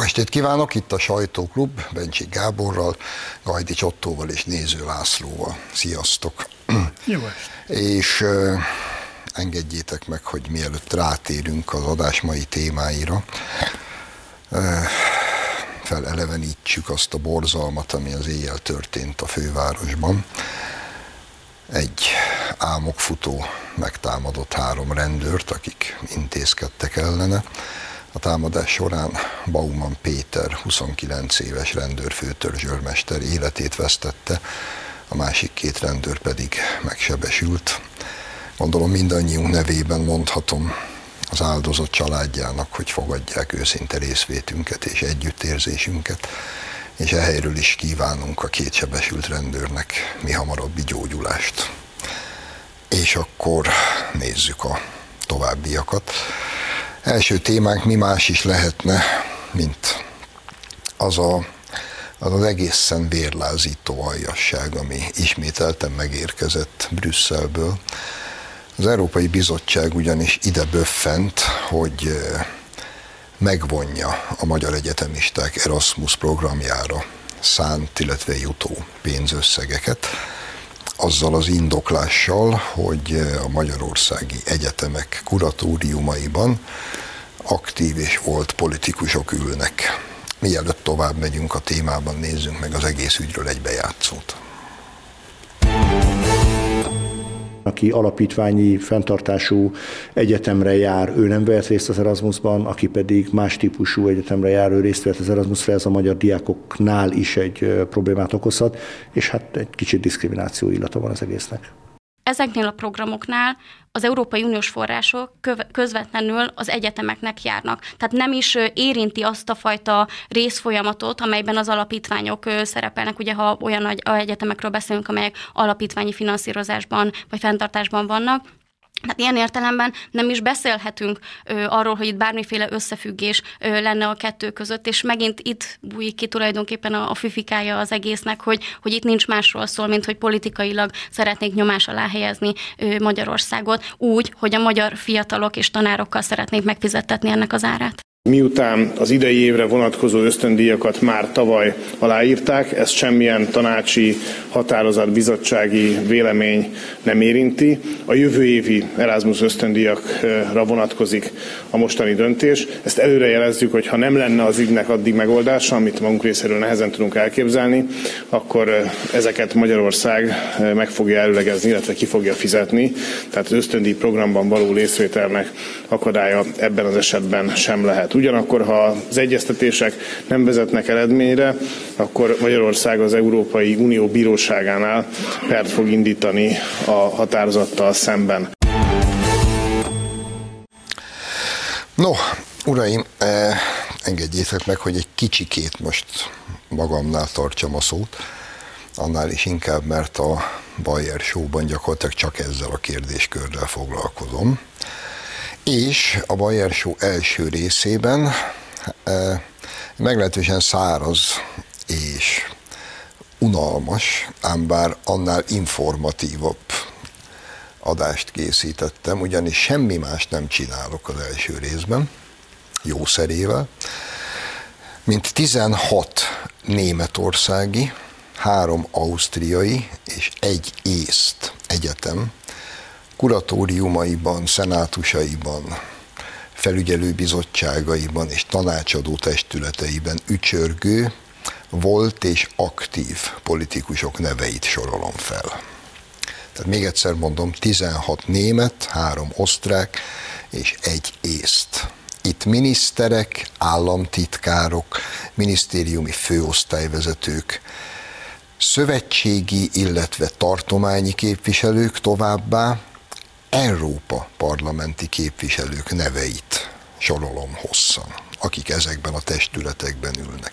Jó estét kívánok, itt a Sajtóklub, Bencsik Gáborral, Gajdi Csottóval és Néző Lászlóval. Sziasztok! Jó estét! És uh, engedjétek meg, hogy mielőtt rátérünk az adás mai témáira, uh, felelevenítsük azt a borzalmat, ami az éjjel történt a fővárosban. Egy álmokfutó megtámadott három rendőrt, akik intézkedtek ellene a támadás során Bauman Péter, 29 éves rendőrfőtörzsőrmester életét vesztette, a másik két rendőr pedig megsebesült. Gondolom mindannyiunk nevében mondhatom az áldozat családjának, hogy fogadják őszinte részvétünket és együttérzésünket, és ehelyről is kívánunk a két sebesült rendőrnek mi hamarabbi gyógyulást. És akkor nézzük a továbbiakat. Első témánk mi más is lehetne, mint az a, az, az egészen vérlázító aljasság, ami ismételten megérkezett Brüsszelből. Az Európai Bizottság ugyanis ide böffent, hogy megvonja a magyar egyetemisták Erasmus programjára szánt, illetve jutó pénzösszegeket, azzal az indoklással, hogy a magyarországi egyetemek kuratóriumaiban aktív és volt politikusok ülnek. Mielőtt tovább megyünk a témában, nézzünk meg az egész ügyről egy bejátszót aki alapítványi fenntartású egyetemre jár, ő nem vehet részt az Erasmusban, aki pedig más típusú egyetemre jár, ő részt vett az Erasmusra, ez a magyar diákoknál is egy problémát okozhat, és hát egy kicsit diszkrimináció illata van az egésznek. Ezeknél a programoknál az Európai Uniós források közvetlenül az egyetemeknek járnak. Tehát nem is érinti azt a fajta részfolyamatot, amelyben az alapítványok szerepelnek, ugye ha olyan nagy egyetemekről beszélünk, amelyek alapítványi finanszírozásban vagy fenntartásban vannak, Hát ilyen értelemben nem is beszélhetünk ö, arról, hogy itt bármiféle összefüggés ö, lenne a kettő között, és megint itt bújik ki tulajdonképpen a, a fifikája az egésznek, hogy, hogy itt nincs másról szól, mint hogy politikailag szeretnék nyomás alá helyezni ö, Magyarországot, úgy, hogy a magyar fiatalok és tanárokkal szeretnék megfizettetni ennek az árát. Miután az idei évre vonatkozó ösztöndíjakat már tavaly aláírták, ezt semmilyen tanácsi határozat, bizottsági vélemény nem érinti. A jövő évi Erasmus ösztöndíjakra vonatkozik a mostani döntés. Ezt előre jelezzük, hogy ha nem lenne az ügynek addig megoldása, amit magunk részéről nehezen tudunk elképzelni, akkor ezeket Magyarország meg fogja előlegezni, illetve ki fogja fizetni. Tehát az ösztöndíj programban való részvételnek akadálya ebben az esetben sem lehet. Tehát ugyanakkor, ha az egyeztetések nem vezetnek eredményre, akkor Magyarország az Európai Unió bíróságánál pert fog indítani a határozattal szemben. No, uraim, eh, engedjétek meg, hogy egy kicsikét most magamnál tartsam a szót, annál is inkább, mert a Bayer Show-ban gyakorlatilag csak ezzel a kérdéskörrel foglalkozom és a Bayer Show első részében e, meglehetősen száraz és unalmas, ám bár annál informatívabb adást készítettem, ugyanis semmi más nem csinálok az első részben, jószerével, mint 16 németországi, három ausztriai és egy észt egyetem kuratóriumaiban, szenátusaiban, felügyelőbizottságaiban és tanácsadó testületeiben ücsörgő, volt és aktív politikusok neveit sorolom fel. Tehát még egyszer mondom, 16 német, három osztrák és egy észt. Itt miniszterek, államtitkárok, minisztériumi főosztályvezetők, szövetségi, illetve tartományi képviselők továbbá, Európa parlamenti képviselők neveit sorolom hosszan, akik ezekben a testületekben ülnek.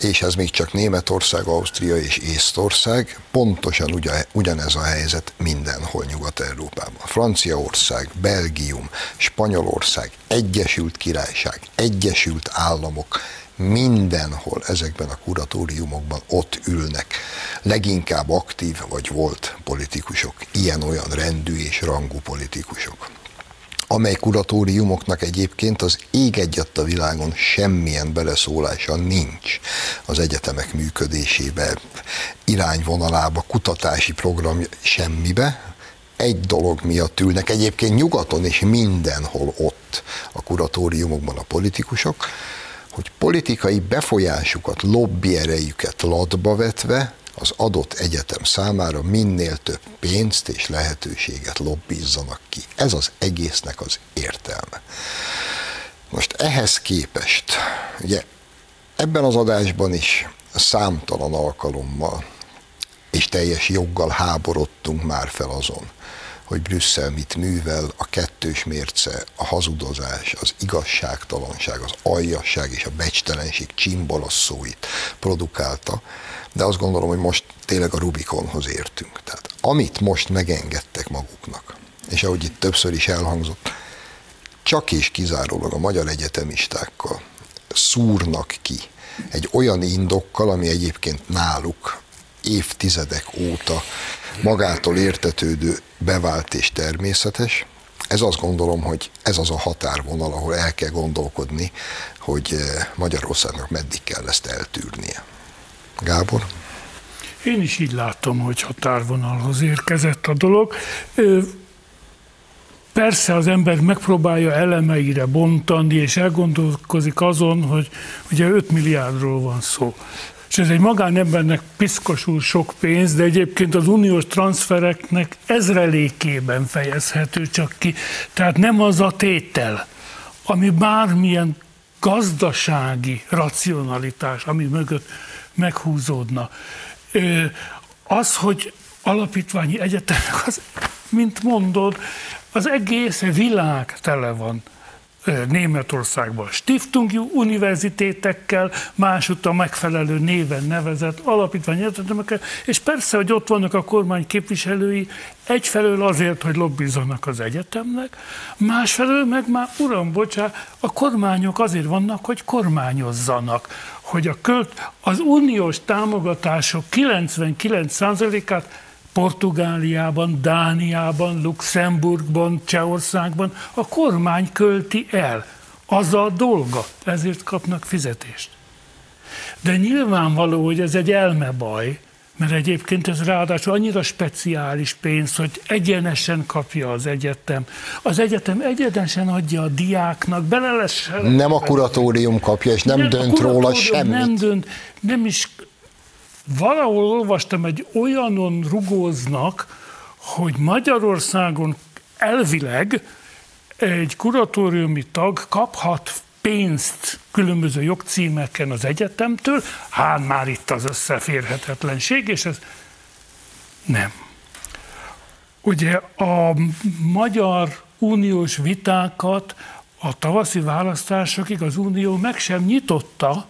És ez még csak Németország, Ausztria és Észtország, pontosan ugyanez a helyzet mindenhol Nyugat-Európában. Franciaország, Belgium, Spanyolország, Egyesült Királyság, Egyesült Államok, mindenhol ezekben a kuratóriumokban ott ülnek. Leginkább aktív vagy volt politikusok, ilyen-olyan rendű és rangú politikusok. amely kuratóriumoknak egyébként az ég egyet a világon semmilyen beleszólása nincs az egyetemek működésébe, irányvonalába, kutatási program semmibe, egy dolog miatt ülnek egyébként nyugaton és mindenhol ott a kuratóriumokban a politikusok, hogy politikai befolyásukat, lobby erejüket latba vetve az adott egyetem számára minél több pénzt és lehetőséget lobbizzanak ki. Ez az egésznek az értelme. Most ehhez képest, ugye ebben az adásban is számtalan alkalommal és teljes joggal háborodtunk már fel azon, hogy Brüsszel mit művel, a kettős mérce, a hazudozás, az igazságtalanság, az aljasság és a becstelenség csimbalasszóit produkálta, de azt gondolom, hogy most tényleg a Rubikonhoz értünk. Tehát amit most megengedtek maguknak, és ahogy itt többször is elhangzott, csak és kizárólag a magyar egyetemistákkal szúrnak ki egy olyan indokkal, ami egyébként náluk évtizedek óta magától értetődő, bevált és természetes. Ez azt gondolom, hogy ez az a határvonal, ahol el kell gondolkodni, hogy eh, Magyarországnak meddig kell ezt eltűrnie. Gábor? Én is így látom, hogy határvonalhoz érkezett a dolog. Persze az ember megpróbálja elemeire bontani, és elgondolkozik azon, hogy ugye 5 milliárdról van szó. És ez egy magánembernek piszkosul sok pénz, de egyébként az uniós transfereknek ezrelékében fejezhető csak ki. Tehát nem az a tétel, ami bármilyen gazdasági racionalitás, ami mögött meghúzódna. Az, hogy alapítványi egyetemek, az, mint mondod, az egész világ tele van Németországban Stiftung univerzitétekkel, másutt a megfelelő néven nevezett alapítványi egyetemekkel, és persze, hogy ott vannak a kormány képviselői, egyfelől azért, hogy lobbizzanak az egyetemnek, másfelől meg már, uram, bocsá, a kormányok azért vannak, hogy kormányozzanak, hogy a költ, az uniós támogatások 99%-át Portugáliában, Dániában, Luxemburgban, Csehországban a kormány költi el. Az a dolga, ezért kapnak fizetést. De nyilvánvaló, hogy ez egy elmebaj, mert egyébként ez ráadásul annyira speciális pénz, hogy egyenesen kapja az egyetem. Az egyetem egyenesen adja a diáknak, bele lesz... Nem a kuratórium kapja, és nem, nem dönt róla semmit. Nem dönt, nem is valahol olvastam, egy olyanon rugóznak, hogy Magyarországon elvileg egy kuratóriumi tag kaphat pénzt különböző jogcímeken az egyetemtől, hát már itt az összeférhetetlenség, és ez nem. Ugye a magyar uniós vitákat a tavaszi választásokig az unió meg sem nyitotta,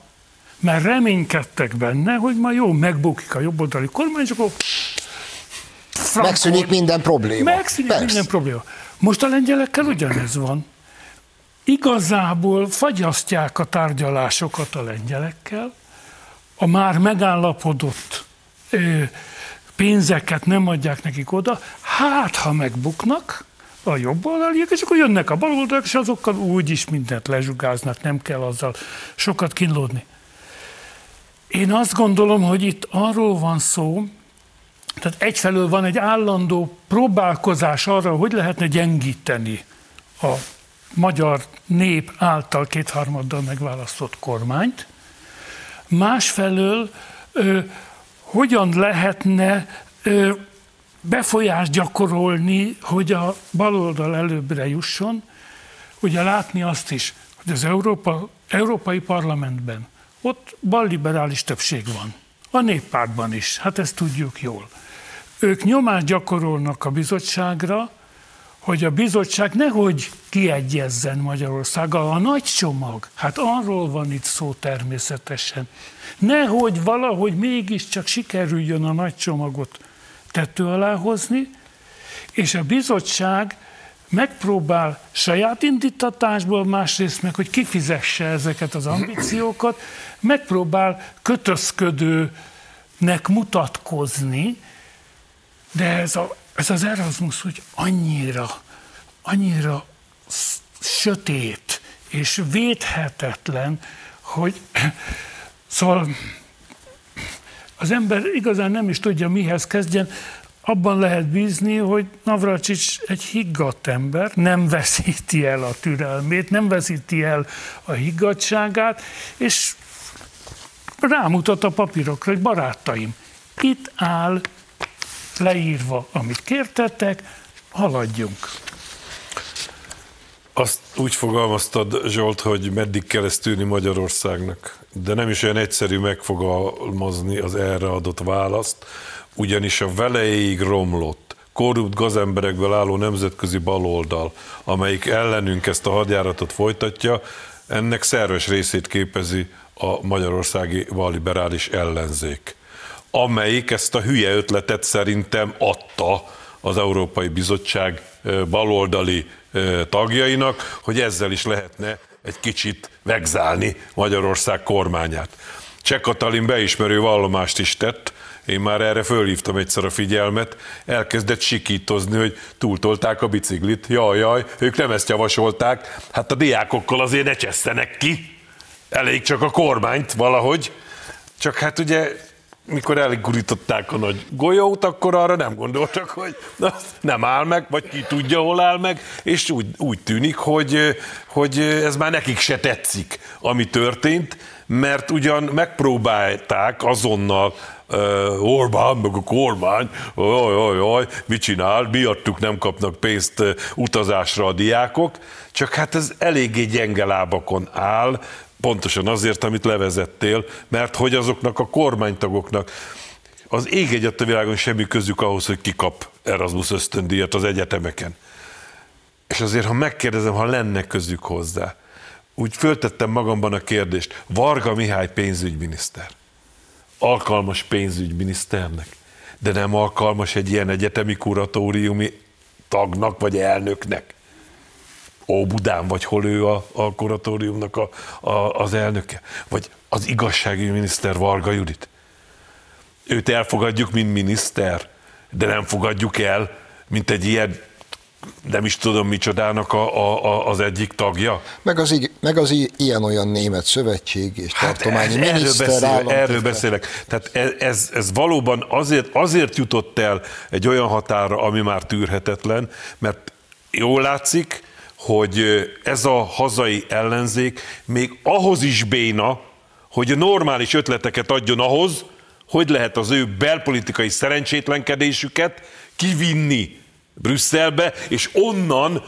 mert reménykedtek benne, hogy ma jó, megbukik a jobboldali kormány, és akkor Frankon, megszűnik minden probléma. Megszűnik Persze. minden probléma. Most a lengyelekkel ugyanez van. Igazából fagyasztják a tárgyalásokat a lengyelekkel, a már megállapodott ö, pénzeket nem adják nekik oda, hát ha megbuknak a jobb oldaliak, és akkor jönnek a bal és azokkal úgy is mindent lezsugáznak, nem kell azzal sokat kínlódni. Én azt gondolom, hogy itt arról van szó, tehát egyfelől van egy állandó próbálkozás arra, hogy lehetne gyengíteni a magyar nép által kétharmaddal megválasztott kormányt, másfelől ö, hogyan lehetne ö, befolyást gyakorolni, hogy a baloldal előbbre jusson, ugye látni azt is, hogy az Európa, Európai Parlamentben ott balliberális többség van. A néppártban is, hát ezt tudjuk jól. Ők nyomást gyakorolnak a bizottságra, hogy a bizottság nehogy kiegyezzen Magyarországgal. A nagy csomag, hát arról van itt szó természetesen. Nehogy valahogy mégiscsak sikerüljön a nagy csomagot tető alá hozni, és a bizottság megpróbál saját indítatásból, másrészt meg, hogy kifizesse ezeket az ambíciókat, megpróbál kötözködőnek mutatkozni, de ez, a, ez az Erasmus, hogy annyira, annyira sötét és védhetetlen, hogy szóval az ember igazán nem is tudja, mihez kezdjen. Abban lehet bízni, hogy Navracsics egy higgadt ember, nem veszíti el a türelmét, nem veszíti el a higgadságát, és rámutat a papírokra, hogy barátaim, itt áll leírva, amit kértetek, haladjunk. Azt úgy fogalmaztad, Zsolt, hogy meddig kell ezt tűni Magyarországnak, de nem is olyan egyszerű megfogalmazni az erre adott választ, ugyanis a veleig romlott, korrupt gazemberekből álló nemzetközi baloldal, amelyik ellenünk ezt a hadjáratot folytatja, ennek szerves részét képezi a magyarországi balliberális ellenzék, amelyik ezt a hülye ötletet szerintem adta az Európai Bizottság baloldali tagjainak, hogy ezzel is lehetne egy kicsit vegzálni Magyarország kormányát. Cseh Katalin beismerő vallomást is tett, én már erre fölhívtam egyszer a figyelmet, elkezdett sikítozni, hogy túltolták a biciklit. Jaj, jaj, ők nem ezt javasolták, hát a diákokkal azért ne csesztenek ki. Elég csak a kormányt valahogy. Csak hát ugye mikor elgurították a nagy golyót, akkor arra nem gondoltak, hogy na, nem áll meg, vagy ki tudja, hol áll meg, és úgy, úgy tűnik, hogy, hogy ez már nekik se tetszik, ami történt, mert ugyan megpróbálták azonnal uh, Orbán, meg a kormány, oj, oj, oj, mit csinál, miattuk nem kapnak pénzt uh, utazásra a diákok, csak hát ez eléggé gyenge lábakon áll, Pontosan azért, amit levezettél, mert hogy azoknak a kormánytagoknak az ég egyet a világon semmi közük ahhoz, hogy kikap Erasmus ösztöndíjat az egyetemeken. És azért, ha megkérdezem, ha lenne közük hozzá, úgy föltettem magamban a kérdést, Varga Mihály pénzügyminiszter, alkalmas pénzügyminiszternek, de nem alkalmas egy ilyen egyetemi kuratóriumi tagnak vagy elnöknek. Óbudán, vagy hol ő a, a kuratóriumnak a, a, az elnöke, vagy az igazságügyi miniszter Varga Judit. Őt elfogadjuk, mint miniszter, de nem fogadjuk el, mint egy ilyen nem is tudom micsodának a, a, az egyik tagja. Meg az, meg az ilyen-olyan német szövetség és hát tartományi ez, miniszter, erről, beszél, erről beszélek. Tehát ez, ez, ez valóban azért, azért jutott el egy olyan határa, ami már tűrhetetlen, mert jól látszik, hogy ez a hazai ellenzék még ahhoz is béna, hogy normális ötleteket adjon ahhoz, hogy lehet az ő belpolitikai szerencsétlenkedésüket kivinni Brüsszelbe, és onnan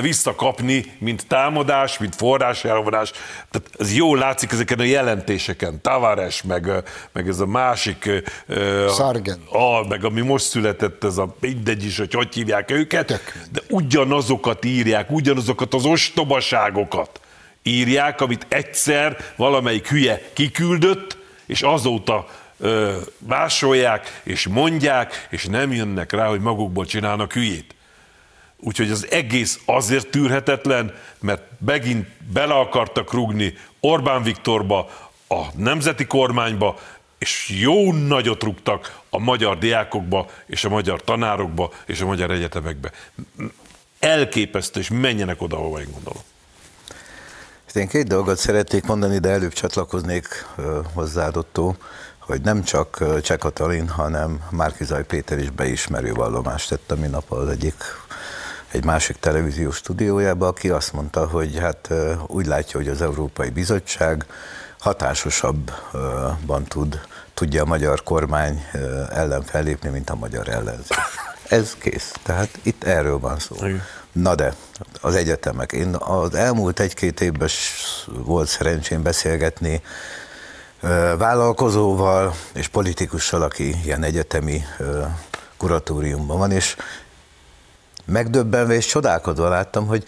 visszakapni, mint támadás, mint forráselvonás. Tehát ez jól látszik ezeken a jelentéseken. Tavares, meg, meg ez a másik... Sargen. A, meg ami most született, ez a mindegy is, hogy hogy hívják őket, de ugyanazokat írják, ugyanazokat az ostobaságokat írják, amit egyszer valamelyik hülye kiküldött, és azóta másolják, és mondják, és nem jönnek rá, hogy magukból csinálnak hülyét. Úgyhogy az egész azért tűrhetetlen, mert megint bele akartak rugni Orbán Viktorba, a nemzeti kormányba, és jó nagyot rúgtak a magyar diákokba, és a magyar tanárokba, és a magyar egyetemekbe. Elképesztő, és menjenek oda, ahova én gondolom. Én két dolgot szeretnék mondani, de előbb csatlakoznék hozzáadottó, hogy nem csak Cseh Katalin, hanem Márkizaj Péter is beismerő vallomást tett a minap az egyik egy másik televíziós stúdiójába, aki azt mondta, hogy hát úgy látja, hogy az Európai Bizottság hatásosabban tud, tudja a magyar kormány ellen fellépni, mint a magyar ellenzék. Ez kész. Tehát itt erről van szó. Na de, az egyetemek. Én az elmúlt egy-két évben volt szerencsém beszélgetni vállalkozóval és politikussal, aki ilyen egyetemi kuratóriumban van, és megdöbbenve és csodálkodva láttam, hogy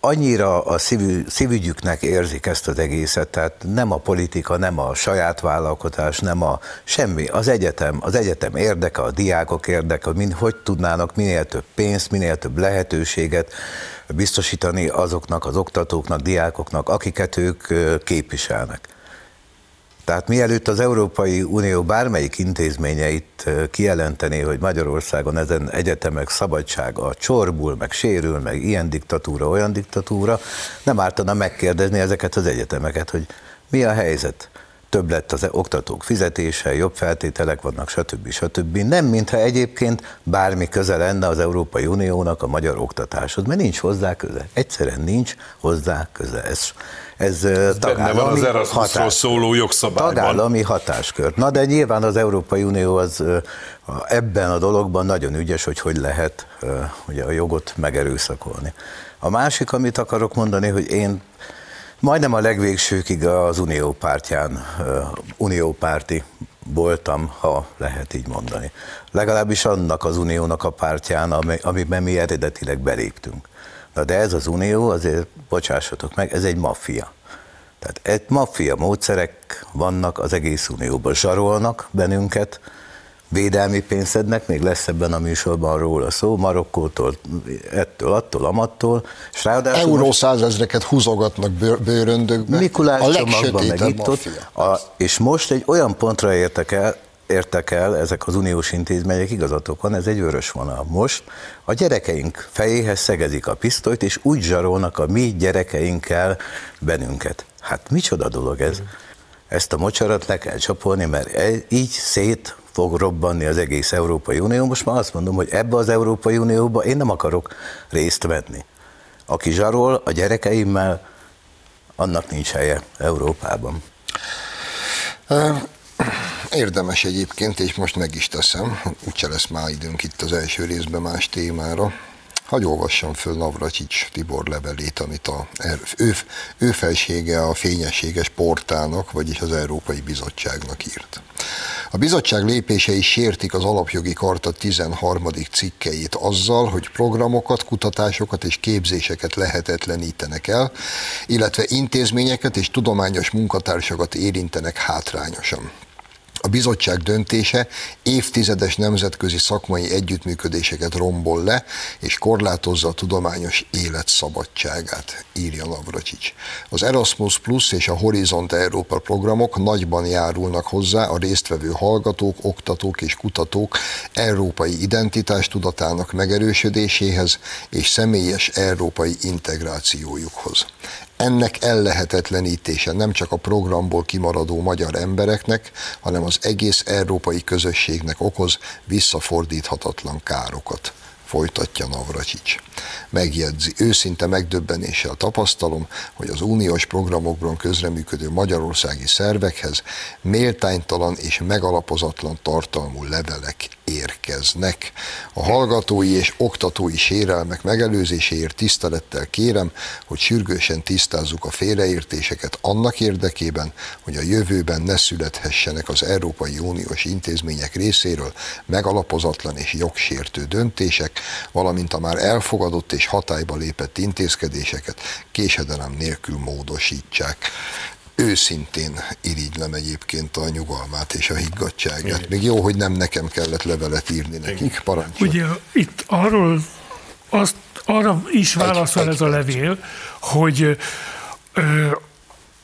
annyira a szívü, szívügyüknek érzik ezt az egészet, tehát nem a politika, nem a saját vállalkozás, nem a semmi, az egyetem, az egyetem érdeke, a diákok érdeke, hogy hogy tudnának minél több pénzt, minél több lehetőséget biztosítani azoknak az oktatóknak, diákoknak, akiket ők képviselnek. Tehát mielőtt az Európai Unió bármelyik intézményeit kijelenteni, hogy Magyarországon ezen egyetemek szabadsága csorbul, meg sérül, meg ilyen diktatúra, olyan diktatúra, nem ártana megkérdezni ezeket az egyetemeket, hogy mi a helyzet több lett az oktatók fizetése, jobb feltételek vannak, stb. stb. Nem, mintha egyébként bármi köze lenne az Európai Uniónak a magyar oktatáshoz, mert nincs hozzá köze. Egyszerűen nincs hozzá köze. Ez, ez, ez tagállami van az Erasmusról szóló jogszabályban. Tagállami hatáskör. Na de nyilván az Európai Unió az ebben a dologban nagyon ügyes, hogy hogy lehet ugye, a jogot megerőszakolni. A másik, amit akarok mondani, hogy én Majdnem a legvégsőkig az Unió pártján, Unió párti voltam, ha lehet így mondani. Legalábbis annak az uniónak a pártján, amiben mi eredetileg beléptünk. Na de ez az unió, azért bocsássatok meg, ez egy maffia. Tehát egy maffia módszerek vannak az egész unióban. Zsarolnak bennünket, védelmi pénzednek, még lesz ebben a műsorban róla szó, Marokkótól, ettől, attól, amattól, és ráadásul Euró százezreket húzogatnak bőröndökbe, Mikulás a csomagban meg itt ott, a, és most egy olyan pontra értek el, értek el ezek az uniós intézmények, igazatok van, ez egy vörös vonal. Most a gyerekeink fejéhez szegezik a pisztolyt, és úgy zsarolnak a mi gyerekeinkkel bennünket. Hát micsoda dolog ez? Ezt a mocsarat le kell csapolni, mert e- így szét fog robbanni az egész Európai Unió. Most már azt mondom, hogy ebbe az Európai Unióba én nem akarok részt venni. Aki zsarol a gyerekeimmel, annak nincs helye Európában. Érdemes egyébként, és most meg is teszem, úgyse lesz már időnk itt az első részben más témára. Hagy olvassam föl Navracsics Tibor levelét, amit a, ő, ő felsége a fényességes portának, vagyis az Európai Bizottságnak írt. A bizottság lépései sértik az alapjogi karta 13. cikkeit azzal, hogy programokat, kutatásokat és képzéseket lehetetlenítenek el, illetve intézményeket és tudományos munkatársakat érintenek hátrányosan. A bizottság döntése évtizedes nemzetközi szakmai együttműködéseket rombol le, és korlátozza a tudományos élet szabadságát, írja Navracsics. Az Erasmus Plus és a Horizont Európa programok nagyban járulnak hozzá a résztvevő hallgatók, oktatók és kutatók európai identitás tudatának megerősödéséhez és személyes európai integrációjukhoz ennek ellehetetlenítése nem csak a programból kimaradó magyar embereknek, hanem az egész európai közösségnek okoz visszafordíthatatlan károkat folytatja Navracsics. Megjegyzi, őszinte megdöbbenéssel tapasztalom, hogy az uniós programokban közreműködő magyarországi szervekhez méltánytalan és megalapozatlan tartalmú levelek érkeznek. A hallgatói és oktatói sérelmek megelőzéséért tisztelettel kérem, hogy sürgősen tisztázzuk a félreértéseket annak érdekében, hogy a jövőben ne születhessenek az Európai Uniós intézmények részéről megalapozatlan és jogsértő döntések, valamint a már elfogadott és hatályba lépett intézkedéseket késedelem nélkül módosítsák őszintén irigylem egyébként a nyugalmát és a higgadtságát. Még jó, hogy nem nekem kellett levelet írni nekik. Parancsolj. Ugye itt arról azt, arra is válaszol egy, ez egy a levél, hogy ö,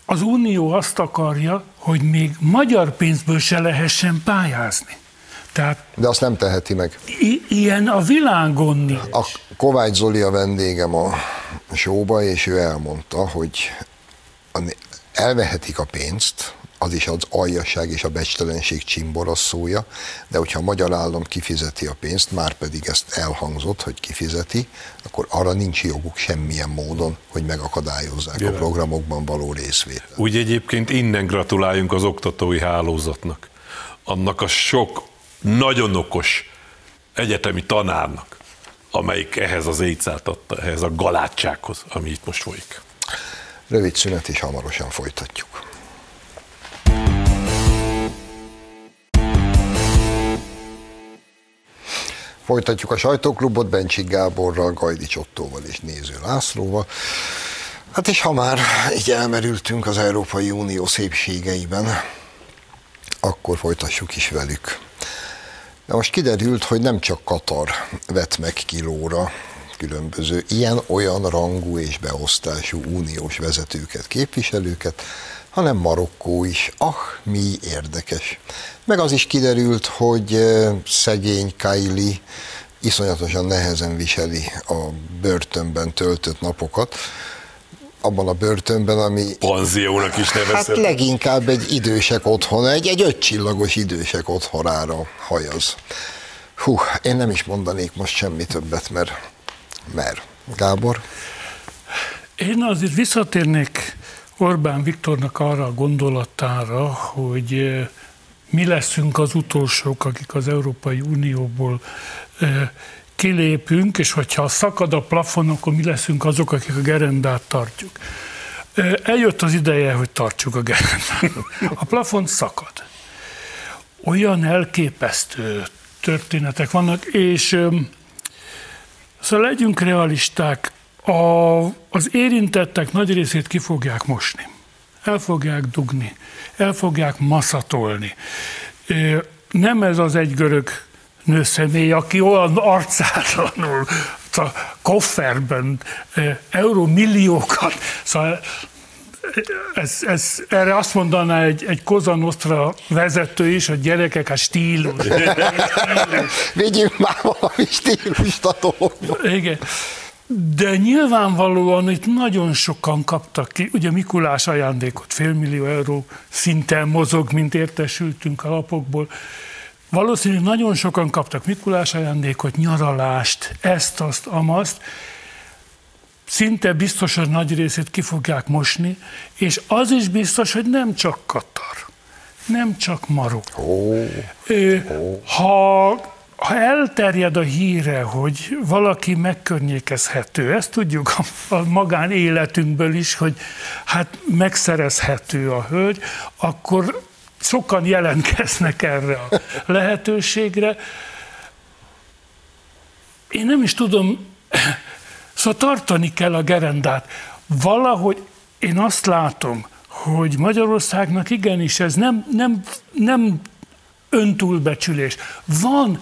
az Unió azt akarja, hogy még magyar pénzből se lehessen pályázni. Tehát, De azt nem teheti meg. I- ilyen a világon nincs. A Kovács Zoli a vendégem a showba, és ő elmondta, hogy elvehetik a pénzt, az is az aljasság és a becstelenség csimborosszója, de hogyha a magyar állam kifizeti a pénzt, már pedig ezt elhangzott, hogy kifizeti, akkor arra nincs joguk semmilyen módon, hogy megakadályozzák Jelen. a programokban való részvételt. Úgy egyébként innen gratuláljunk az oktatói hálózatnak, annak a sok nagyon okos egyetemi tanárnak, amelyik ehhez az éjszát adta, ehhez a galátsághoz, ami itt most folyik. Rövid szünet, és hamarosan folytatjuk. Folytatjuk a sajtóklubot Bencsik Gáborral, Gajdi Csottóval és Néző Lászlóval. Hát és ha már így elmerültünk az Európai Unió szépségeiben, akkor folytassuk is velük. De most kiderült, hogy nem csak Katar vett meg kilóra különböző ilyen-olyan rangú és beosztású uniós vezetőket, képviselőket, hanem Marokkó is. Ah, mi érdekes. Meg az is kiderült, hogy szegény Kylie iszonyatosan nehezen viseli a börtönben töltött napokat, abban a börtönben, ami... Panziónak is nevezett. Hát leginkább egy idősek otthon, egy, egy ötcsillagos idősek otthonára hajaz. Hú, én nem is mondanék most semmi többet, mert... Mert. Gábor? Én azért visszatérnék Orbán Viktornak arra a gondolatára, hogy mi leszünk az utolsók, akik az Európai Unióból kilépünk, és hogyha szakad a plafon, akkor mi leszünk azok, akik a gerendát tartjuk. Eljött az ideje, hogy tartsuk a gerendát. A plafon szakad. Olyan elképesztő történetek vannak, és szóval legyünk realisták, a, az érintettek nagy részét ki fogják mosni. El fogják dugni, el fogják maszatolni. Nem ez az egy görög nőszemély, aki olyan arcátlanul a kofferben eurómilliókat, szóval ez, ez, erre azt mondaná egy, egy Koza Nostra vezető is, hogy gyerekek, a stílus. Vigyünk már valami stílust a dologba. Igen. De nyilvánvalóan itt nagyon sokan kaptak ki, ugye Mikulás ajándékot félmillió euró szinten mozog, mint értesültünk a lapokból, Valószínűleg nagyon sokan kaptak Mikulás ajándékot, nyaralást, ezt, azt, amazt, szinte biztos, hogy nagy részét ki fogják mosni, és az is biztos, hogy nem csak Katar, nem csak Marokkó. Ha, ha elterjed a híre, hogy valaki megkörnyékezhető, ezt tudjuk a, a magánéletünkből is, hogy hát megszerezhető a hölgy, akkor sokan jelentkeznek erre a lehetőségre. Én nem is tudom, szóval tartani kell a gerendát. Valahogy én azt látom, hogy Magyarországnak igenis ez nem, nem, nem öntúlbecsülés. Van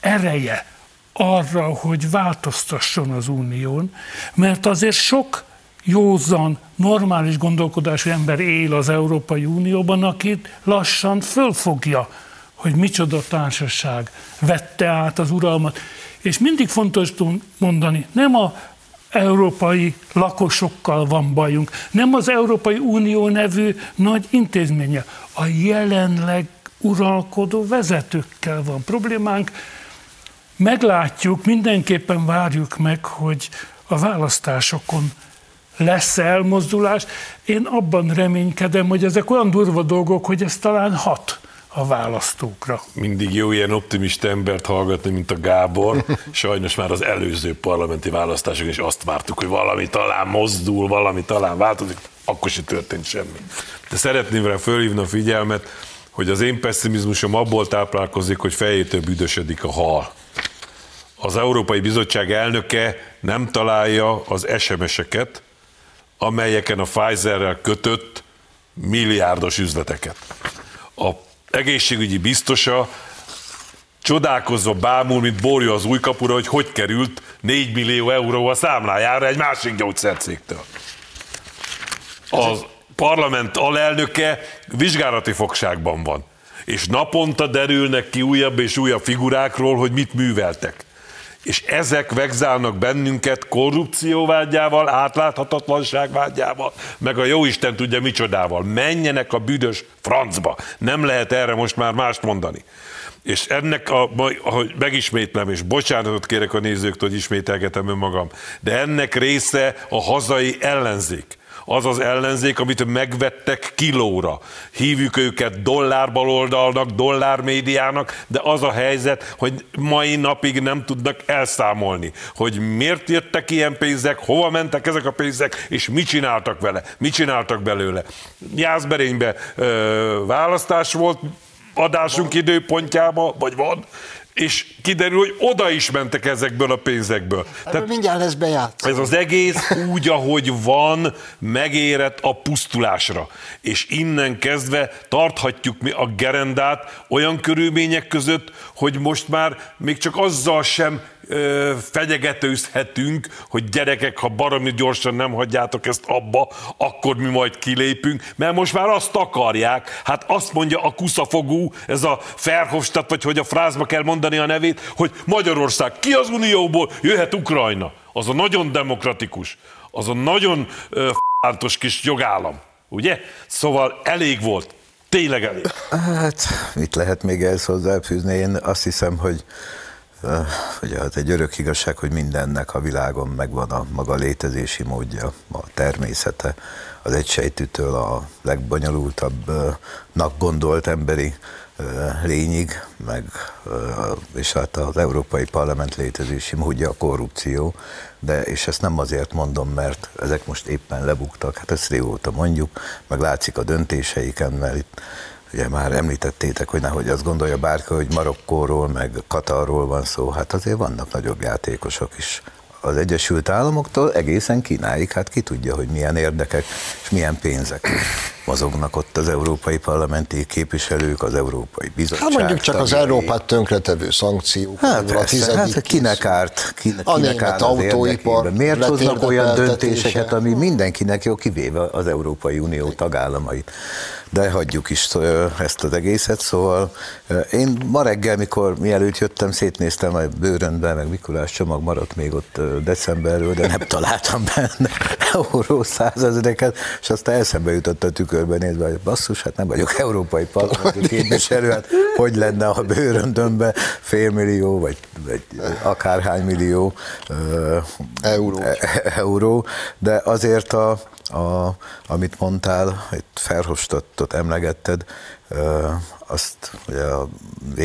ereje arra, hogy változtasson az unión, mert azért sok józan, normális gondolkodású ember él az Európai Unióban, akit lassan fölfogja, hogy micsoda társaság vette át az uralmat. És mindig fontos mondani, nem a európai lakosokkal van bajunk, nem az Európai Unió nevű nagy intézménye, a jelenleg uralkodó vezetőkkel van problémánk. Meglátjuk, mindenképpen várjuk meg, hogy a választásokon lesz elmozdulás. Én abban reménykedem, hogy ezek olyan durva dolgok, hogy ez talán hat a választókra. Mindig jó ilyen optimista embert hallgatni, mint a Gábor. Sajnos már az előző parlamenti választások is azt vártuk, hogy valami talán mozdul, valami talán változik, akkor se történt semmi. De szeretném rá fölhívni a figyelmet, hogy az én pessimizmusom abból táplálkozik, hogy fejétől büdösödik a hal. Az Európai Bizottság elnöke nem találja az SMS-eket, amelyeken a Pfizerrel kötött milliárdos üzleteket. A egészségügyi biztosa csodálkozva bámul, mint borja az új kapura, hogy hogy került 4 millió euró a számlájára egy másik gyógyszercégtől. A parlament alelnöke vizsgálati fogságban van, és naponta derülnek ki újabb és újabb figurákról, hogy mit műveltek és ezek vegzálnak bennünket korrupcióvágyával, átláthatatlanságvágyával, meg a jóisten tudja micsodával. Menjenek a büdös francba. Nem lehet erre most már mást mondani. És ennek, a, ahogy megismétlem, és bocsánatot kérek a nézőktől, hogy ismételgetem önmagam, de ennek része a hazai ellenzék az az ellenzék, amit megvettek kilóra. Hívjuk őket dollárbaloldalnak, dollármédiának, de az a helyzet, hogy mai napig nem tudnak elszámolni, hogy miért jöttek ilyen pénzek, hova mentek ezek a pénzek, és mit csináltak vele, mit csináltak belőle. Jászberénybe ö, választás volt, adásunk időpontjába, vagy van, és kiderül, hogy oda is mentek ezekből a pénzekből. Tehát mindjárt lesz bejárt. Ez az egész úgy, ahogy van, megérett a pusztulásra. És innen kezdve tarthatjuk mi a gerendát olyan körülmények között, hogy most már még csak azzal sem ö, fenyegetőzhetünk, hogy gyerekek, ha baromi gyorsan nem hagyjátok ezt abba, akkor mi majd kilépünk, mert most már azt akarják, hát azt mondja a kuszafogú, ez a Ferhofstadt, vagy hogy a frázba kell mondani a nevét, hogy Magyarország ki az Unióból, jöhet Ukrajna. Az a nagyon demokratikus, az a nagyon ö, kis jogállam, ugye? Szóval elég volt. Tényleg elég. Hát, mit lehet még ehhez hozzáfűzni? Én azt hiszem, hogy Ugye hát egy örök igazság, hogy mindennek a világon megvan a maga létezési módja, a természete, az egysejtűtől a legbonyolultabbnak gondolt emberi lényig, meg, és hát az Európai Parlament létezési módja a korrupció, de és ezt nem azért mondom, mert ezek most éppen lebuktak, hát ezt régóta mondjuk, meg látszik a döntéseiken, mert itt Ugye már említettétek, hogy nehogy azt gondolja bárki, hogy Marokkóról, meg Katarról van szó, hát azért vannak nagyobb játékosok is. Az Egyesült Államoktól egészen Kínáig, hát ki tudja, hogy milyen érdekek és milyen pénzek mozognak ott az európai parlamenti képviselők, az Európai Bizottság. Hát mondjuk csak tagjai. az Európát tönkretevő szankciók. Hát, persze, hát kinek árt, kinek, a kinek árt autóipar Miért hoznak olyan döntéseket, ami mindenkinek jó, kivéve az Európai Unió tagállamait de hagyjuk is ezt az egészet, szóval én ma reggel, mikor mielőtt jöttem, szétnéztem a bőrönbe, meg Mikulás csomag maradt még ott decemberről, de nem találtam benne euró százezreket, és aztán eszembe jutott a tükörbe nézve, hogy basszus, hát nem vagyok európai parlamenti képviselő, hát hogy lenne a bőröndömbe félmillió, vagy, vagy akárhány millió euró. E, euró, de azért a, a, amit mondtál, itt Ferhofstadtot emlegetted, azt ugye a v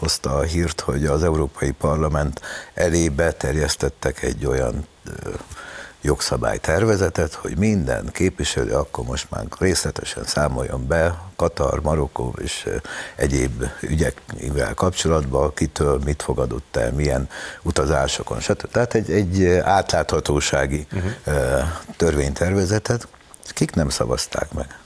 hozta a hírt, hogy az Európai Parlament elébe terjesztettek egy olyan jogszabálytervezetet, hogy minden képviselő akkor most már részletesen számoljon be Katar, Marokkó és egyéb ügyekkel kapcsolatban, kitől mit fogadott el, milyen utazásokon, stb. Tehát egy, egy átláthatósági uh-huh. törvénytervezetet, kik nem szavazták meg?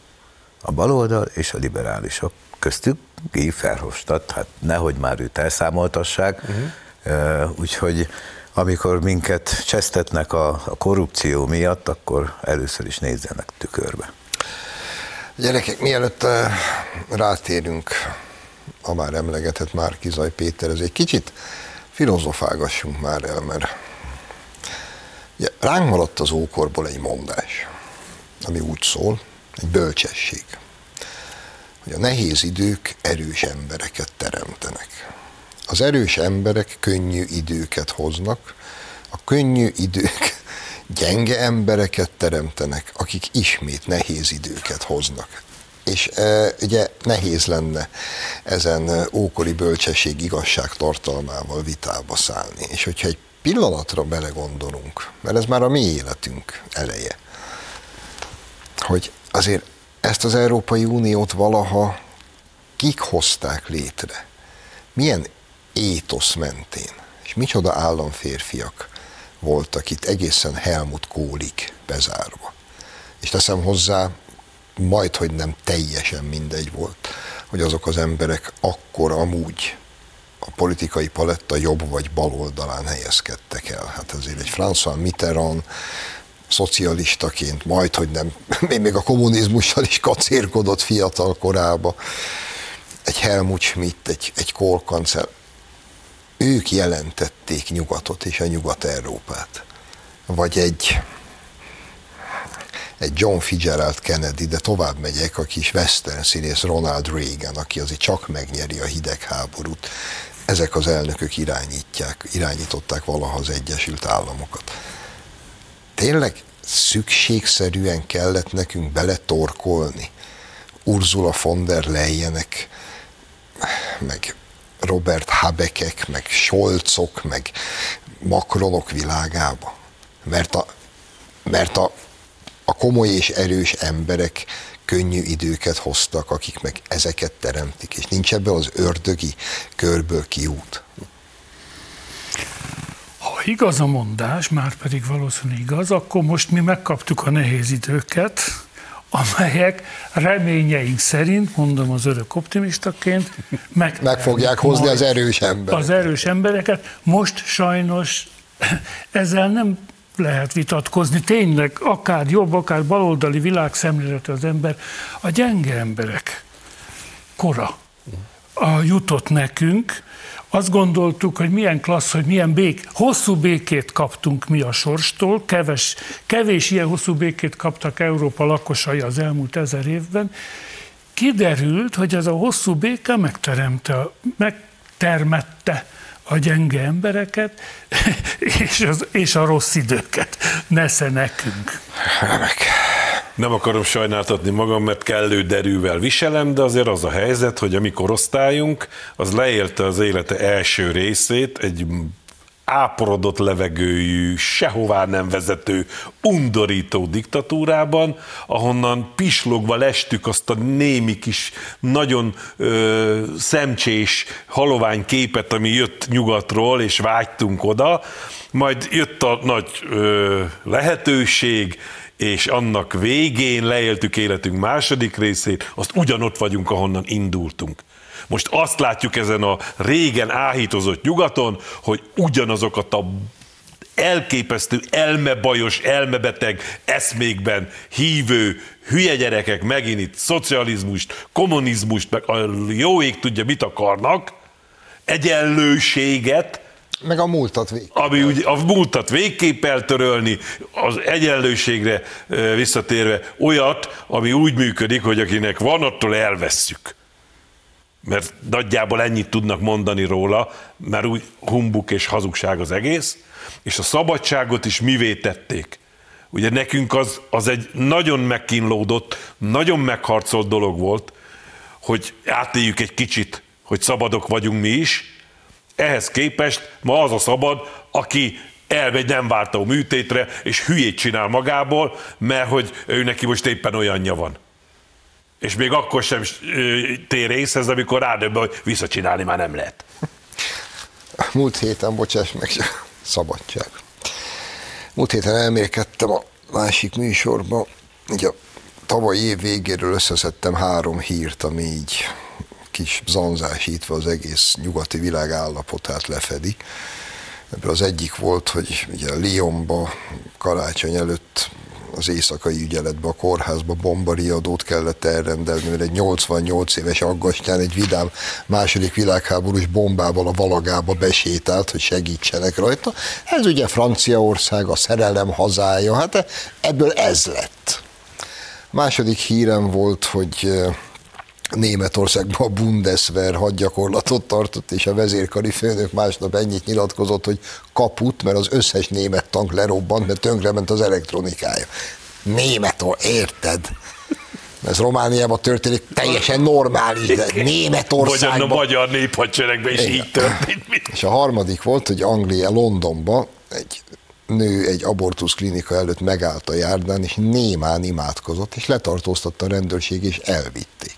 A baloldal és a liberálisok. Köztük Guy Verhofstadt, hát nehogy már őt elszámoltassák, uh-huh. úgyhogy amikor minket csesztetnek a, a korrupció miatt, akkor először is nézzenek tükörbe. Gyerekek, mielőtt uh, rátérünk a már emlegetett Márkizaj Péter, ez egy kicsit filozofálgassunk már el, mert ugye, ránk maradt az ókorból egy mondás, ami úgy szól, egy bölcsesség, hogy a nehéz idők erős embereket teremtenek. Az erős emberek könnyű időket hoznak, a könnyű idők gyenge embereket teremtenek, akik ismét nehéz időket hoznak. És e, ugye nehéz lenne ezen ókori bölcsesség igazság tartalmával vitába szállni. És hogyha egy pillanatra belegondolunk, mert ez már a mi életünk eleje, hogy azért ezt az Európai Uniót valaha kik hozták létre? Milyen étosz mentén. És micsoda államférfiak voltak itt egészen Helmut Kólig bezárva. És teszem hozzá, majd, hogy nem teljesen mindegy volt, hogy azok az emberek akkor amúgy a politikai paletta jobb vagy bal oldalán helyezkedtek el. Hát azért egy François Mitterrand szocialistaként, majd, hogy nem, még a kommunizmussal is kacérkodott fiatal korába, egy Helmut Schmidt, egy, egy Kohl ők jelentették nyugatot és a nyugat-európát. Vagy egy, egy John Fitzgerald Kennedy, de tovább megyek, a kis western színész Ronald Reagan, aki azért csak megnyeri a hidegháborút. Ezek az elnökök irányítják, irányították valaha az Egyesült Államokat. Tényleg szükségszerűen kellett nekünk beletorkolni Ursula von der Leyenek, meg Robert Habekek, meg Scholzok, meg Macronok világába. Mert a, mert a, a komoly és erős emberek könnyű időket hoztak, akik meg ezeket teremtik, és nincs ebből az ördögi körből kiút. Ha igaz a mondás, már pedig valószínűleg igaz, akkor most mi megkaptuk a nehéz időket, amelyek reményeink szerint, mondom az örök optimistaként, meg, meg fogják hozni az erős embereket. Az erős embereket. Most sajnos ezzel nem lehet vitatkozni. Tényleg, akár jobb, akár baloldali világszemlélete az ember, a gyenge emberek kora a jutott nekünk, azt gondoltuk, hogy milyen klassz, hogy milyen bék, hosszú békét kaptunk mi a sorstól, keves, kevés ilyen hosszú békét kaptak Európa lakosai az elmúlt ezer évben. Kiderült, hogy ez a hosszú béke megteremte, megtermette a gyenge embereket, és, az, és a rossz időket. Nesze nekünk. Remek. Nem akarom sajnáltatni magam, mert kellő derűvel viselem, de azért az a helyzet, hogy a mi az leélte az élete első részét egy áporodott levegőjű, sehová nem vezető, undorító diktatúrában, ahonnan pislogva lestük azt a némi kis, nagyon ö, szemcsés, halovány képet, ami jött nyugatról, és vágytunk oda, majd jött a nagy ö, lehetőség, és annak végén leéltük életünk második részét, azt ugyanott vagyunk, ahonnan indultunk. Most azt látjuk ezen a régen áhítozott nyugaton, hogy ugyanazokat a elképesztő, elmebajos, elmebeteg eszmékben hívő hülye gyerekek megint itt szocializmust, kommunizmust, meg a jó ég tudja mit akarnak, egyenlőséget, meg a múltat végképp. Ami úgy, a múltat végképp eltörölni, az egyenlőségre visszatérve olyat, ami úgy működik, hogy akinek van, attól elvesszük. Mert nagyjából ennyit tudnak mondani róla, mert úgy humbuk és hazugság az egész, és a szabadságot is mivé tették. Ugye nekünk az, az egy nagyon megkínlódott, nagyon megharcolt dolog volt, hogy átéljük egy kicsit, hogy szabadok vagyunk mi is, ehhez képest ma az a szabad, aki elmegy nem vártó műtétre, és hülyét csinál magából, mert hogy ő neki most éppen olyanja van. És még akkor sem tér részhez, amikor rádöbben, hogy visszacsinálni már nem lehet. Múlt héten, bocsáss meg, szabadság. Múlt héten elmélkedtem a másik műsorba, ugye a tavalyi év végéről összeszedtem három hírt, ami így kis zanzásítva az egész nyugati világ állapotát lefedi. Ebből az egyik volt, hogy ugye Lyonba karácsony előtt az éjszakai ügyeletbe, a kórházba bombariadót kellett elrendelni, mert egy 88 éves aggastyán egy vidám második világháborús bombával a valagába besétált, hogy segítsenek rajta. Ez ugye Franciaország, a szerelem hazája, hát ebből ez lett. Második hírem volt, hogy Németországban a Bundeswehr hadgyakorlatot tartott, és a vezérkari főnök másnap ennyit nyilatkozott, hogy kaput, mert az összes német tank lerobbant, mert tönkrement az elektronikája. Németország, érted? Ez Romániában történik, teljesen normális, de Németországban... Vagy a magyar néphadseregben is így történt. És a harmadik volt, hogy Anglia, Londonban egy nő egy abortusz klinika előtt megállt a járdán, és némán imádkozott, és letartóztatta a rendőrség, és elvitték.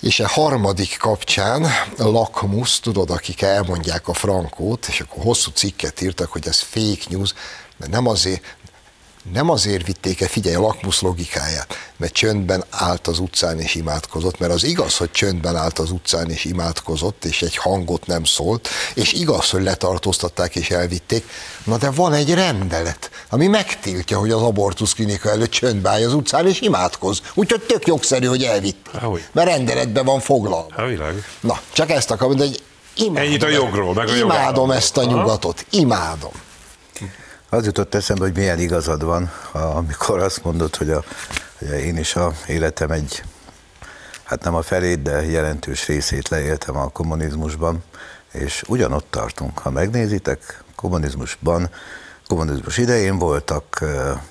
És a harmadik kapcsán lakmus, tudod, akik elmondják a frankót, és akkor hosszú cikket írtak, hogy ez fake news, de nem azért, nem azért vitték el, figyelj a lakmusz logikáját, mert csöndben állt az utcán és imádkozott, mert az igaz, hogy csöndben állt az utcán és imádkozott, és egy hangot nem szólt, és igaz, hogy letartóztatták és elvitték, na de van egy rendelet, ami megtiltja, hogy az abortusz klinika előtt csöndbe állj az utcán és imádkoz. Úgyhogy tök jogszerű, hogy elvitték. Mert rendeletben van foglalva. Na, csak ezt akarom, hogy imádom, Ennyit a jogról, meg a Imádom ezt a nyugatot, imádom. Az jutott eszembe, hogy milyen igazad van, amikor azt mondod, hogy, a, hogy én is a életem egy, hát nem a felét, de jelentős részét leéltem a kommunizmusban, és ugyanott tartunk. Ha megnézitek, kommunizmusban, kommunizmus idején voltak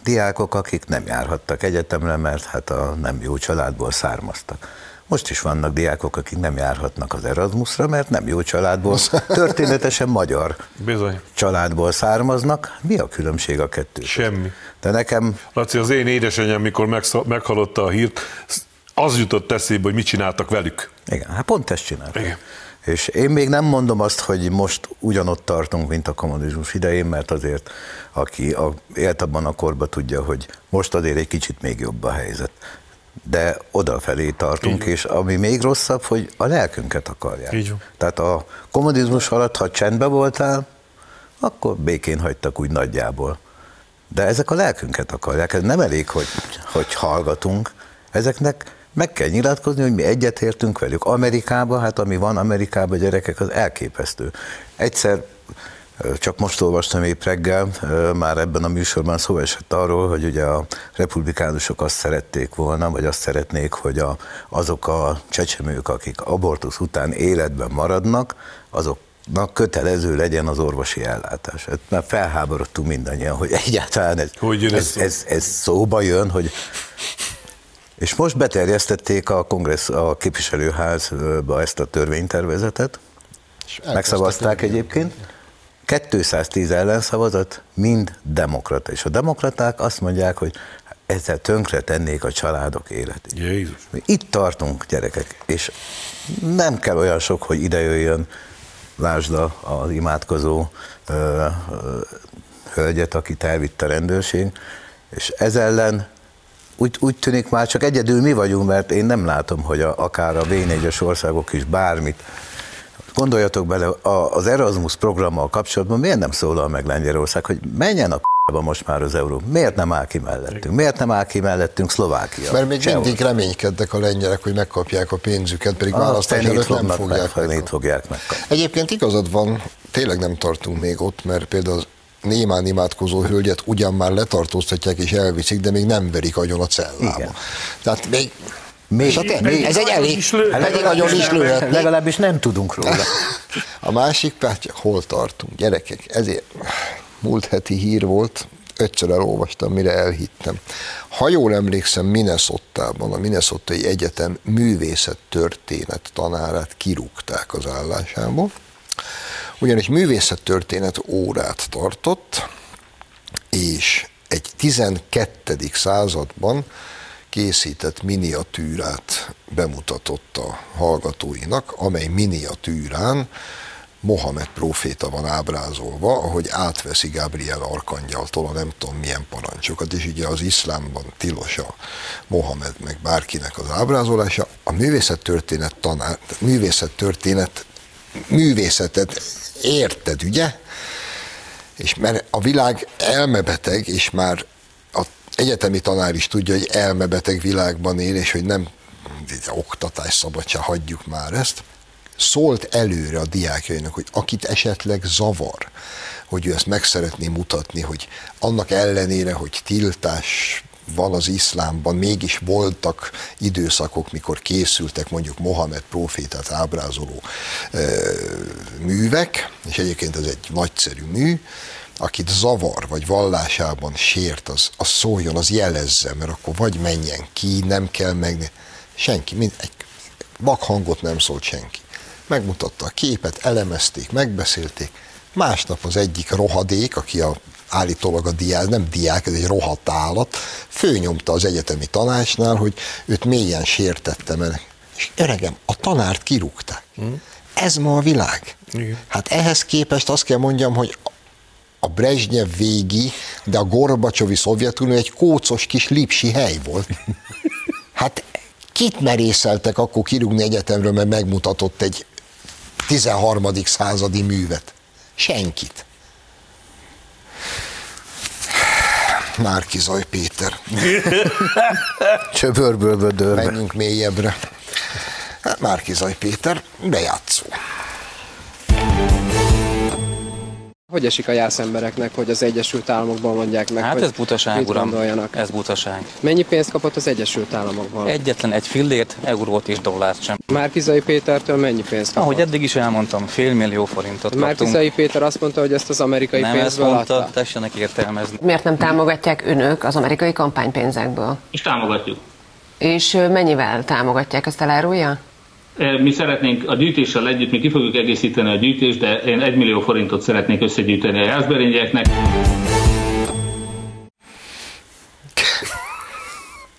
diákok, akik nem járhattak egyetemre, mert hát a nem jó családból származtak most is vannak diákok, akik nem járhatnak az Erasmusra, mert nem jó családból, történetesen magyar Bizony. családból származnak. Mi a különbség a kettő? Semmi. De nekem... Laci, az én édesanyám, mikor meghallotta a hírt, az jutott eszébe, hogy mit csináltak velük. Igen, hát pont ezt csináltak. Igen. És én még nem mondom azt, hogy most ugyanott tartunk, mint a kommunizmus idején, mert azért aki a, élt abban a korban tudja, hogy most azért egy kicsit még jobb a helyzet. De odafelé tartunk, és ami még rosszabb, hogy a lelkünket akarják. Így van. Tehát a kommunizmus alatt, ha csendben voltál, akkor békén hagytak úgy nagyjából. De ezek a lelkünket akarják, ez nem elég, hogy, hogy hallgatunk, ezeknek meg kell nyilatkozni, hogy mi egyetértünk velük. Amerikában, hát ami van Amerikában, gyerekek, az elképesztő. Egyszer csak most olvastam épp reggel, már ebben a műsorban szó esett arról, hogy ugye a republikánusok azt szerették volna, vagy azt szeretnék, hogy a, azok a csecsemők, akik abortusz után életben maradnak, azoknak kötelező legyen az orvosi ellátás. Hát már felháborodtunk mindannyian, hogy egyáltalán ez, Hogy jön ez ez, ez, ez szóba jön, hogy és most beterjesztették a kongressz, a képviselőházba ezt a törvénytervezetet, megszavazták egyébként, 210 ellenszavazat, mind demokrata. És a demokraták azt mondják, hogy ezzel tönkre tennék a családok életét. Jézus. Mi Itt tartunk, gyerekek, és nem kell olyan sok, hogy ide jöjjön, lásd az imádkozó ö, ö, hölgyet, akit elvitt a rendőrség, és ez ellen úgy, úgy tűnik már csak egyedül mi vagyunk, mert én nem látom, hogy a, akár a V4-es országok is bármit. Gondoljatok bele, az Erasmus programmal kapcsolatban miért nem szólal meg Lengyelország, hogy menjen a p***ba most már az euró? Miért nem áll ki mellettünk? Miért nem áll ki mellettünk Szlovákia? Mert még Csehország? mindig reménykednek a lengyelek, hogy megkapják a pénzüket, pedig választás előtt nem fogják meg, fogják megkapni. Egyébként igazad van, tényleg nem tartunk még ott, mert például az némán imádkozó hölgyet ugyan már letartóztatják és elviszik, de még nem verik agyon a cellába. Igen. Tehát még, Még- és a te, még- ez egy elég, is lő- pedig nagyon is lőhetnek. Legalábbis nem tudunk róla. A másik pártja, hol tartunk, gyerekek, ezért múlt heti hír volt, ötször elolvastam, mire elhittem. Ha jól emlékszem, Minnesotában, a Minnesotai Egyetem művészettörténet tanárát kirúgták az állásából, ugyanis művészettörténet órát tartott, és egy 12. században készített miniatűrát bemutatott a hallgatóinak, amely miniatűrán Mohamed próféta van ábrázolva, ahogy átveszi Gabriel Arkangyaltól a nem tudom milyen parancsokat, és ugye az iszlámban tilos a Mohamed meg bárkinek az ábrázolása. A művészettörténet tanár, művészettörténet, művészetet érted, ugye? És mert a világ elmebeteg, és már egyetemi tanár is tudja, hogy elmebeteg világban él, és hogy nem oktatás szabadság, hagyjuk már ezt, szólt előre a diákjainak, hogy akit esetleg zavar, hogy ő ezt meg szeretné mutatni, hogy annak ellenére, hogy tiltás van az iszlámban, mégis voltak időszakok, mikor készültek mondjuk Mohamed profétát ábrázoló ö, művek, és egyébként ez egy nagyszerű mű, akit zavar, vagy vallásában sért, az, az szóljon, az jelezze, mert akkor vagy menjen ki, nem kell meg, senki, mind, egy vakhangot nem szólt senki. Megmutatta a képet, elemezték, megbeszélték, másnap az egyik rohadék, aki a állítólag a diák, nem diák, ez egy rohadt állat, főnyomta az egyetemi tanácsnál, hogy őt mélyen sértette, mert és öregem, a tanárt kirúgták. Ez ma a világ. Igen. Hát ehhez képest azt kell mondjam, hogy a Brezsnyev végi, de a Gorbacsovi Szovjetunió egy kócos kis lipsi hely volt. Hát kit merészeltek akkor kirúgni egyetemről, mert megmutatott egy 13. századi művet? Senkit. Márkizaj Péter. Csöbörből vödörbe. Menjünk mélyebbre. Hát Márkizaj Péter, bejátszó. Hogy esik a jász embereknek, hogy az Egyesült Államokban mondják meg, Hát hogy ez butaság, uram. gondoljanak? Ez butaság. Mennyi pénzt kapott az Egyesült Államokban? Egyetlen egy fillért, eurót és dollárt sem. Márkizai Pétertől mennyi pénzt kapott? Ahogy eddig is elmondtam, fél millió forintot kaptunk. Márkizai Péter azt mondta, hogy ezt az amerikai Nem ezt pénzből mondta, adta. tessenek értelmezni. Miért nem támogatják önök az amerikai kampánypénzekből? És támogatjuk. És mennyivel támogatják, azt elárulja? E, Mi szeretnénk a gyűjtéssel együtt, mi ki fogjuk egészíteni a gyűjtést, de én 1 millió forintot szeretnék összegyűjteni a jászberényeknek.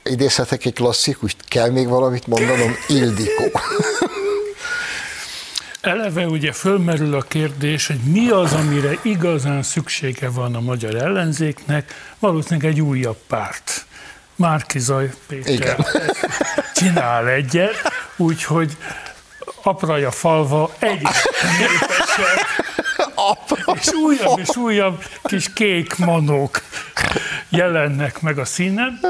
Idézhetek egy klasszikust, kell még valamit mondanom? Ildikó. eleve ugye fölmerül a kérdés, hogy mi az, amire igazán szüksége van a magyar ellenzéknek, valószínűleg egy újabb párt. Márkizaj Péter Igen. csinál egyet, úgyhogy apraja falva egyre és újabb és újabb kis kék manók jelennek meg a színen.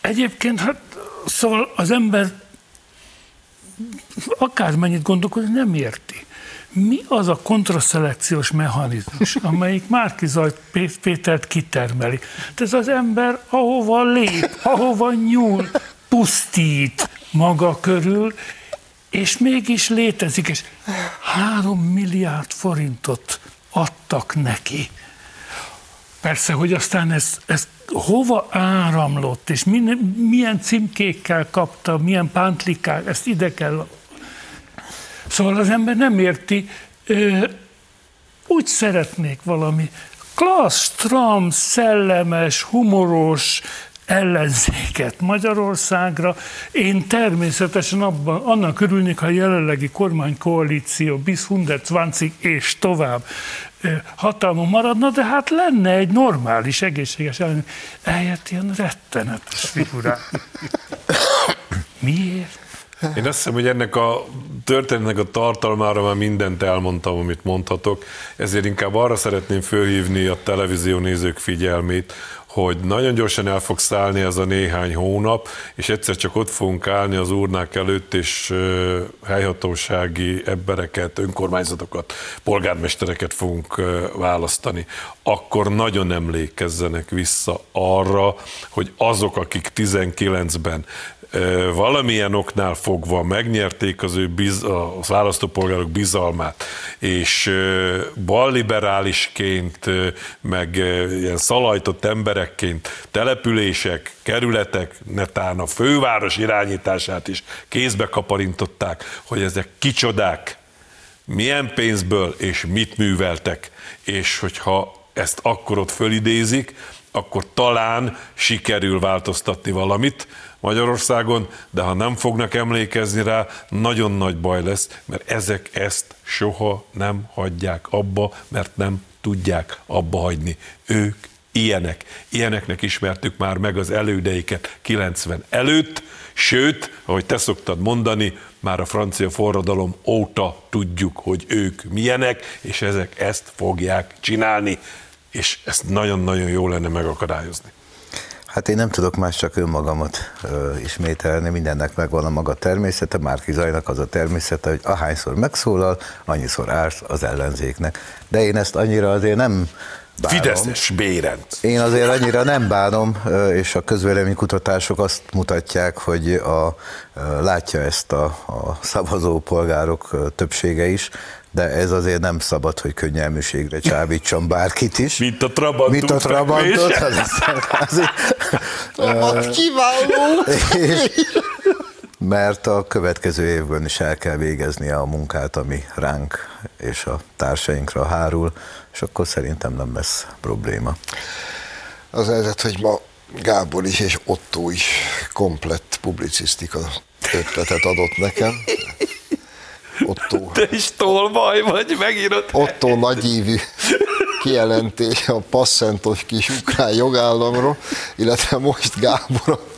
Egyébként, hát szóval az ember akármennyit gondolkodik, nem érti. Mi az a kontraszelekciós mechanizmus, amelyik Márkizaj Pé- Pétert kitermeli? Tehát ez az ember ahova lép, ahova nyúl, pusztít maga körül, és mégis létezik, és három milliárd forintot adtak neki. Persze, hogy aztán ez, ez hova áramlott, és milyen, milyen címkékkel kapta, milyen pántlikák, ezt ide kell. Szóval az ember nem érti, úgy szeretnék valami klassz, stram, szellemes, humoros ellenzéket Magyarországra. Én természetesen abban, annak örülnék, ha a jelenlegi kormánykoalíció bis 120 és tovább ö, hatalmon maradna, de hát lenne egy normális, egészséges ellenzék. Eljött ilyen rettenetes figurák. Miért? Én azt hiszem, hogy ennek a történetnek a tartalmára már mindent elmondtam, amit mondhatok, ezért inkább arra szeretném fölhívni a televízió nézők figyelmét, hogy nagyon gyorsan el fog szállni ez a néhány hónap, és egyszer csak ott fogunk állni az urnák előtt, és helyhatósági embereket, önkormányzatokat, polgármestereket fogunk választani. Akkor nagyon emlékezzenek vissza arra, hogy azok, akik 19-ben ö, valamilyen oknál fogva megnyerték az ő biz, a választópolgárok bizalmát, és balliberálisként, meg ilyen szalajtott emberekként települések, kerületek, netán a főváros irányítását is kézbe kaparintották, hogy ezek kicsodák, milyen pénzből és mit műveltek, és hogyha ezt akkor ott fölidézik, akkor talán sikerül változtatni valamit Magyarországon, de ha nem fognak emlékezni rá, nagyon nagy baj lesz, mert ezek ezt soha nem hagyják abba, mert nem tudják abba hagyni. Ők ilyenek. Ilyeneknek ismertük már meg az elődeiket 90 előtt, sőt, ahogy te szoktad mondani, már a francia forradalom óta tudjuk, hogy ők milyenek, és ezek ezt fogják csinálni, és ezt nagyon-nagyon jó lenne megakadályozni. Hát én nem tudok más csak önmagamat ö, ismételni, mindennek megvan a maga természete, Márki Zajnak az a természete, hogy ahányszor megszólal, annyiszor árt az ellenzéknek. De én ezt annyira azért nem bánom. Fideszes Bérent. Én azért annyira nem bánom, és a közvéleménykutatások azt mutatják, hogy a, látja ezt a, a szavazó polgárok többsége is, de ez azért nem szabad, hogy könnyelműségre csábítson bárkit is. Mint a Trabant Mint a Trabantot. útvekvés. Az, azért, Trabant kiváló! és, mert a következő évben is el kell végezni a munkát, ami ránk és a társainkra hárul, és akkor szerintem nem lesz probléma. Az helyzet, hogy ma Gábor is és Otto is komplett publicisztika ötletet adott nekem. Otto, Te is tolvaj vagy, megírod. Otto nagyívű kijelentés a passzentos kis ukrán jogállamról, illetve most Gábor a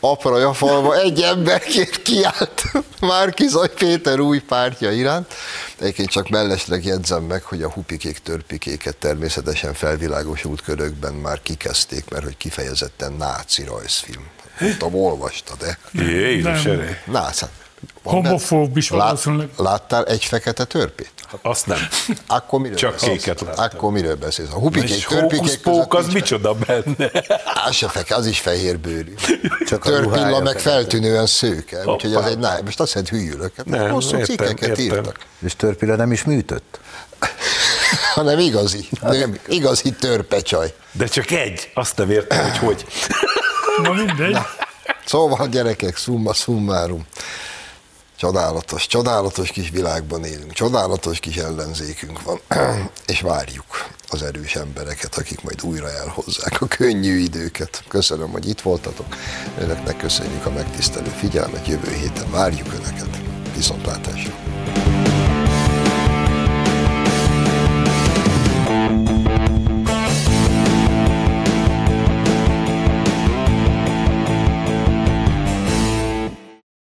apra falva egy emberként kiállt Márkizaj Péter új pártja iránt. Egyébként csak mellesleg jegyzem meg, hogy a hupikék törpikéket természetesen felvilágosult körökben már kikezdték, mert hogy kifejezetten náci rajzfilm. Nem tudom, olvastad-e? Jézus. Náci. Homofób is Lát, valószínűleg. láttál egy fekete törpét? Azt nem. Akkor miről Csak beszélsz? kéket láttam. Akkor miről beszélsz? A És hupikék, törpikék hókuszpók az micsoda benne? Az se feke, az is fehérbőrű. Csak a Törpilla meg feltűnően szőke, úgyhogy az Hoppá. egy, na, most azt hiszed hülyülök. Hát Nem, hosszú értem, cikkeket értem. írtak. És Törpila nem is műtött? Hanem igazi, nő, igazi törpecsaj. De csak egy. Azt nem értem, hogy hogy. Na mindegy. Szóval gyerekek, summa summarum. Csodálatos, csodálatos kis világban élünk, csodálatos kis ellenzékünk van, és várjuk az erős embereket, akik majd újra elhozzák a könnyű időket. Köszönöm, hogy itt voltatok, önöknek köszönjük a megtisztelő figyelmet, jövő héten várjuk önöket. viszontlátásra.